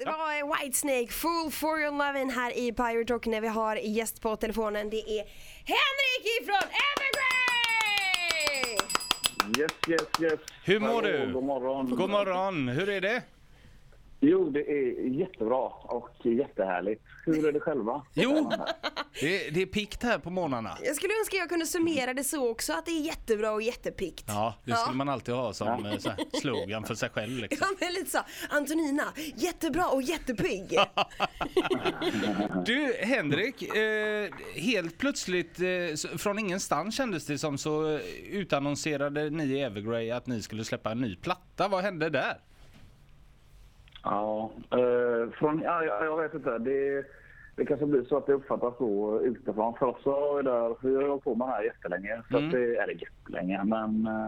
Det var Whitesnake, Fool for your lovin' här i Pirate Rock när vi har gäst på telefonen. Det är Henrik ifrån Evergrey! Yes, yes, yes. Hur mår Hallå, du? God morgon. God morgon, hur är det? Jo, det är jättebra och jättehärligt. Hur är det själva? Jo. Det, det är pikt här på morgnarna. Jag skulle önska jag kunde summera det så också, att det är jättebra och jätpikt. Ja, det skulle man alltid ha som eh, så här, slogan för sig själv. Liksom. Ja, men lite så. Antonina, jättebra och jättepigg. Du Henrik, eh, helt plötsligt eh, från ingenstans kändes det som så eh, utannonserade ni i Evergrey att ni skulle släppa en ny platta. Vad hände där? Ja, eh, från, ja, jag, vet inte. Det, det kanske blir så att det uppfattas så utifrån. För oss så är det, vi har hållit på med det här jättelänge. Så Mm. att det är det jättelänge. Men eh,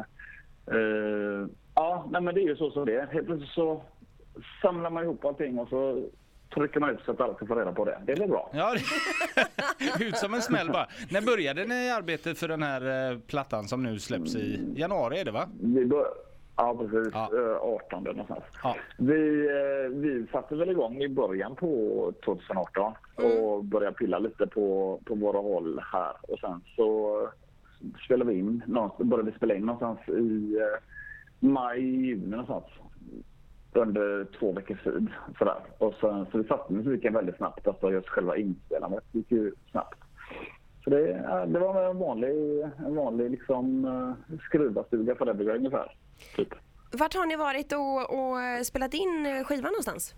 eh, ja, nej, men det är ju så som det är. Helt plötsligt så samlar man ihop allting och så trycker man ut så att alla ska få reda på det. Det blir bra. Ja, det- ut som en smäll bara. När började ni arbetet för den här eh, plattan som nu släpps i januari är det va? Vi bör, ja, precis. Ja. Ja. 18 någonstans. Ja. Vi, eh, vi satte väl igång i början på 2018 och började pilla lite på, på våra håll här. Och sen så spelade vi in, började vi spela in någonstans i eh, maj, juni någonstans. Under två veckors tid. Sådär. Och sen, så vi satte musiken väldigt snabbt. Alltså just själva inspelandet gick ju snabbt. Så det, det var en vanlig, en vanlig liksom, uh, skruvarstuga för Evergrey ungefär. Typ. Vart har ni varit och, och spelat in skivan någonstans?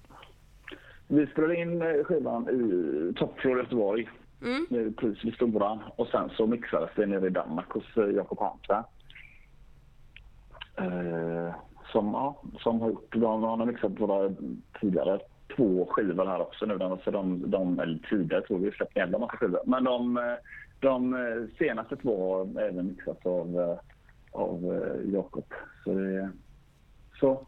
Vi spelade in eh, skivan i Toppfloor Göteborg. Mm. Precis vid Stora. Och sen så mixades det nere i Danmark hos eh, Jakob Hansberg. Eh, som, ja, som har gjort, de, har mixat våra tidigare två skivor här också nu. De, så de, de, eller tidigare tror vi släppt en jävla massa skivor. Men de, eh, de senaste två har även mixats av, av eh, Jakob. Så, det- så,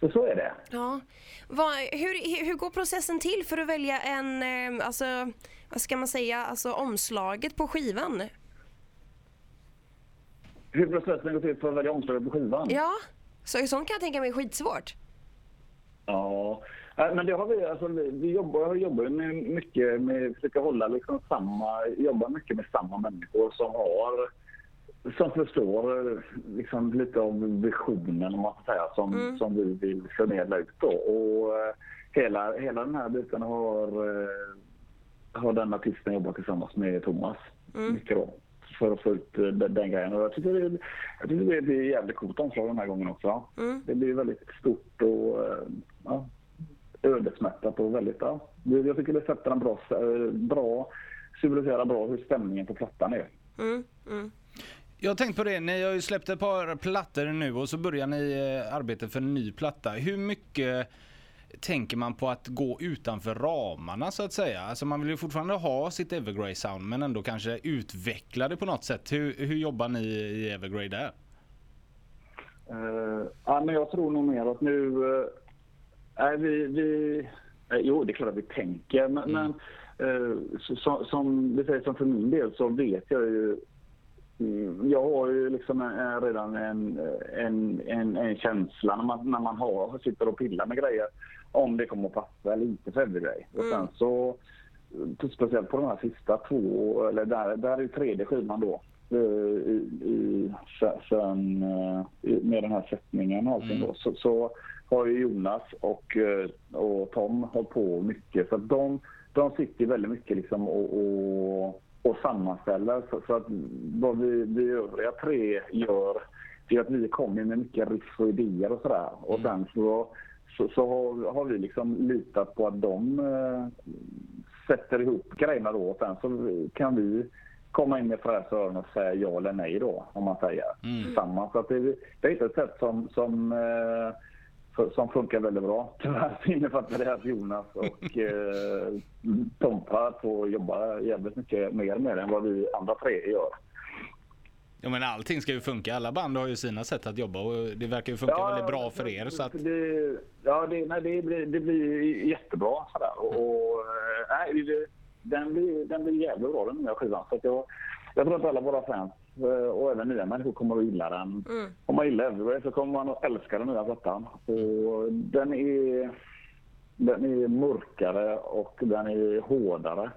så, så är det. Ja. Vad, hur, hur går processen till för att välja en, eh, alltså, vad ska man säga, alltså omslaget på skivan? Hur processen går till för att välja omslaget på skivan? Ja, så, sånt kan jag tänka mig är skitsvårt. Ja, äh, men det har vi, alltså, vi, jobbar, jobbar med mycket med, försöker hålla liksom samma, jobbar mycket med samma människor som har, som förstår eh, liksom lite av visionen om man får säga, som, Mm. som vi vill förmedla ut då. Och eh, hela, hela den här biten har, eh, har den artisten jobbat tillsammans med Thomas mycket då. För att få ut den, den grejen. Och jag tycker, det, jag tycker det blir jävligt coolt omslag den här gången också. Mm. Det blir väldigt stort och ja, ödesmättat och väldigt, ja. Jag tycker det sätter en bra, bra symboliserar bra hur stämningen på plattan är. Mm, mm. Jag har tänkt på det, ni har ju släppt ett par plattor nu och så börjar ni eh, arbetet för en ny platta. Hur mycket tänker man på att gå utanför ramarna så att säga? Alltså man vill ju fortfarande ha sitt Evergrey sound men ändå kanske utveckla det på något sätt. Hur, hur jobbar ni i Evergrey där? Uh, ja, men jag tror nog mer att nu... Uh, vi, vi, eh, jo, det är klart att vi tänker, men, men eh, så, så, som vi säger, som för min del så vet jag ju... mm, Jag har ju liksom en, redan en, en, en, en känsla när man, när man har, sitter och pillar med grejer om det kommer att passa eller inte för Evergrey. Och sen så, eh, speciellt på de här sista två, eller där, där är ju tredje skivan då eh, i, i, se- sen, eh, med den här sättningen och allting då, så, så har ju Jonas och, och Tom hållit på mycket. Så de, de sitter väldigt mycket liksom och, och, och sammanställer. Så, så att vad vi, vi övriga tre gör, det är att vi kommer med mycket riff och idéer och sådär. Och sen så, så, så har, har vi liksom litat på att de eh, sätter ihop grejerna då och sen så kan vi komma in med fräsöron och säga ja eller nej då, om man säger tillsammans. Så att det, det är inte ett sätt som, som, eh, som funkar väldigt bra. Tyvärr så innefattar det att Jonas och eh, Tompa får jobba jävligt mycket mer med det än vad vi andra tre gör. Ja men allting ska ju funka, alla band har ju sina sätt att jobba och det verkar ju funka väldigt bra för er. Så att, Det, ja, det, nej, det, blir, det blir jättebra. Sådär. Och, och, eh, nej, det, den, blir, den blir jävligt bra den nya skivan. Så jag, jag tror att alla våra fans och även nya människor kommer att gilla den. Mm. Om man gillar Evergrey så kommer man att älska den nya plattan. Och den är... den är mörkare och den är hårdare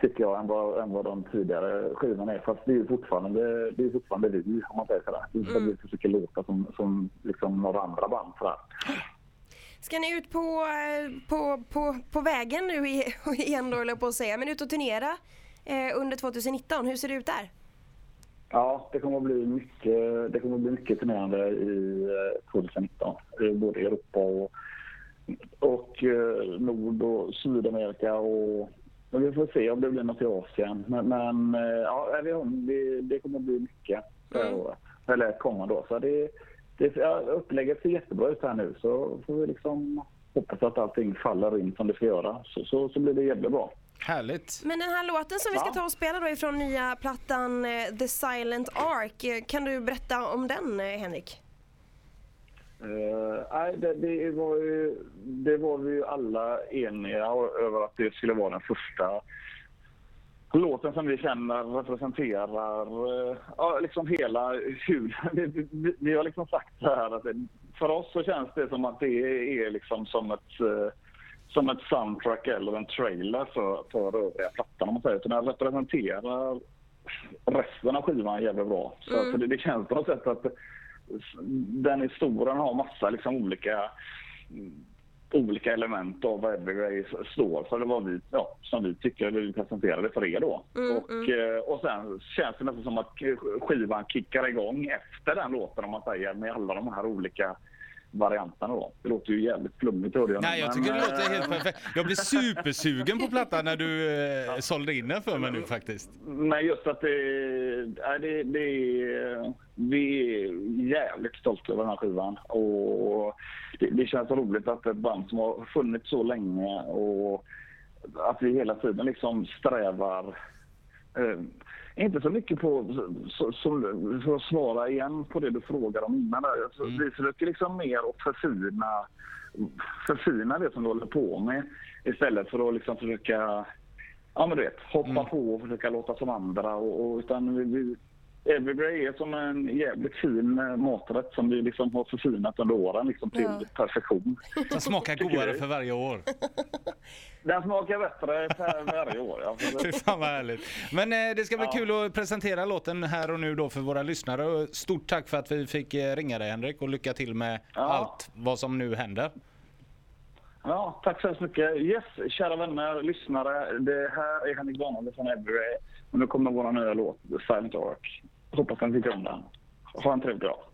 tycker jag än vad, än vad de tidigare skivorna är. Fast det är ju fortfarande, det är fortfarande vi om man säger sådär. Det är inte mm. vi försöker låta som, som liksom några andra band sådär. Ska ni ut på, eh, på, på, på vägen nu igen då, jag på att säga, men ut och turnera eh, under 2019. Hur ser det ut där? Ja, det kommer att bli mycket, det kommer att bli mycket turnerande i 2019. Eh, både i Europa och, och eh, Nord och Sydamerika och men vi får se om det blir något i Asien. Men, men ja, det, det kommer att bli mycket det här mm. året. Eller kommande år. Så det, det, upplägget ser jättebra ut här nu så får vi liksom hoppas att allting faller in som det ska göra. Så, så, så blir det jävligt bra. Härligt. Men den här låten som vi ska ta och spela då ifrån nya plattan eh, The Silent Ark. Eh, kan du berätta om den eh, Henrik? Uh, det, det, var ju, det var vi ju alla eniga över att det skulle vara den första låten som vi känner representerar uh, ja, liksom hela hur... Vi, vi, vi, har liksom sagt så här att det, för oss så känns det som att det är liksom som ett uh, som ett soundtrack eller en trailer för, för övriga plattan om man säger. Så den representerar resten av skivan jävligt bra. Så, mm. så det, det, känns på något sätt att den är stor, den har massa liksom olika olika element av vad Evergrey står för. Det var vi, ja, som vi tycker vi presenterade för er då. Mm, och, mm. Eh, och sen känns det nästan som att skivan kickar igång efter den låten om man säger med alla de här olika varianterna då. Det låter ju jävligt flummigt hörde jag. Nej jag tycker det låter helt perfekt. Jag blir supersugen på plattan när du eh, sålde in den för mig nu faktiskt. Nej just att det, nej, det, det vi är jävligt stolta över den här skivan och det, det känns roligt att ett band som har funnits så länge och att vi hela tiden liksom strävar eh, inte så mycket på, så, så, för att svara igen på det du frågade om innan. Alltså, mm. Vi försöker liksom mer att förfina, förfina det som du håller på med istället för att liksom försöka ja, men du vet, hoppa mm. på och försöka låta som andra. Och, och utan vi, vi, Evergrey är som en jävligt fin eh, maträtt som vi liksom har förfinat under åren liksom till ja. perfektion. Den smakar godare för varje år. Den smakar bättre för varje år. Ja. Fy fan vad härligt. Men eh, det ska bli ja. kul att presentera låten här och nu då för våra lyssnare. Stort tack för att vi fick eh, ringa dig Henrik och lycka till med ja. allt vad som nu händer. Ja, tack så hemskt mycket. Yes, kära vänner, lyssnare. Det här är Henrik Barnholm från Evergrey. Och nu kommer vår nya låt, The Silent Ark. Hoppas han tycker om den. Ha en trevlig dag.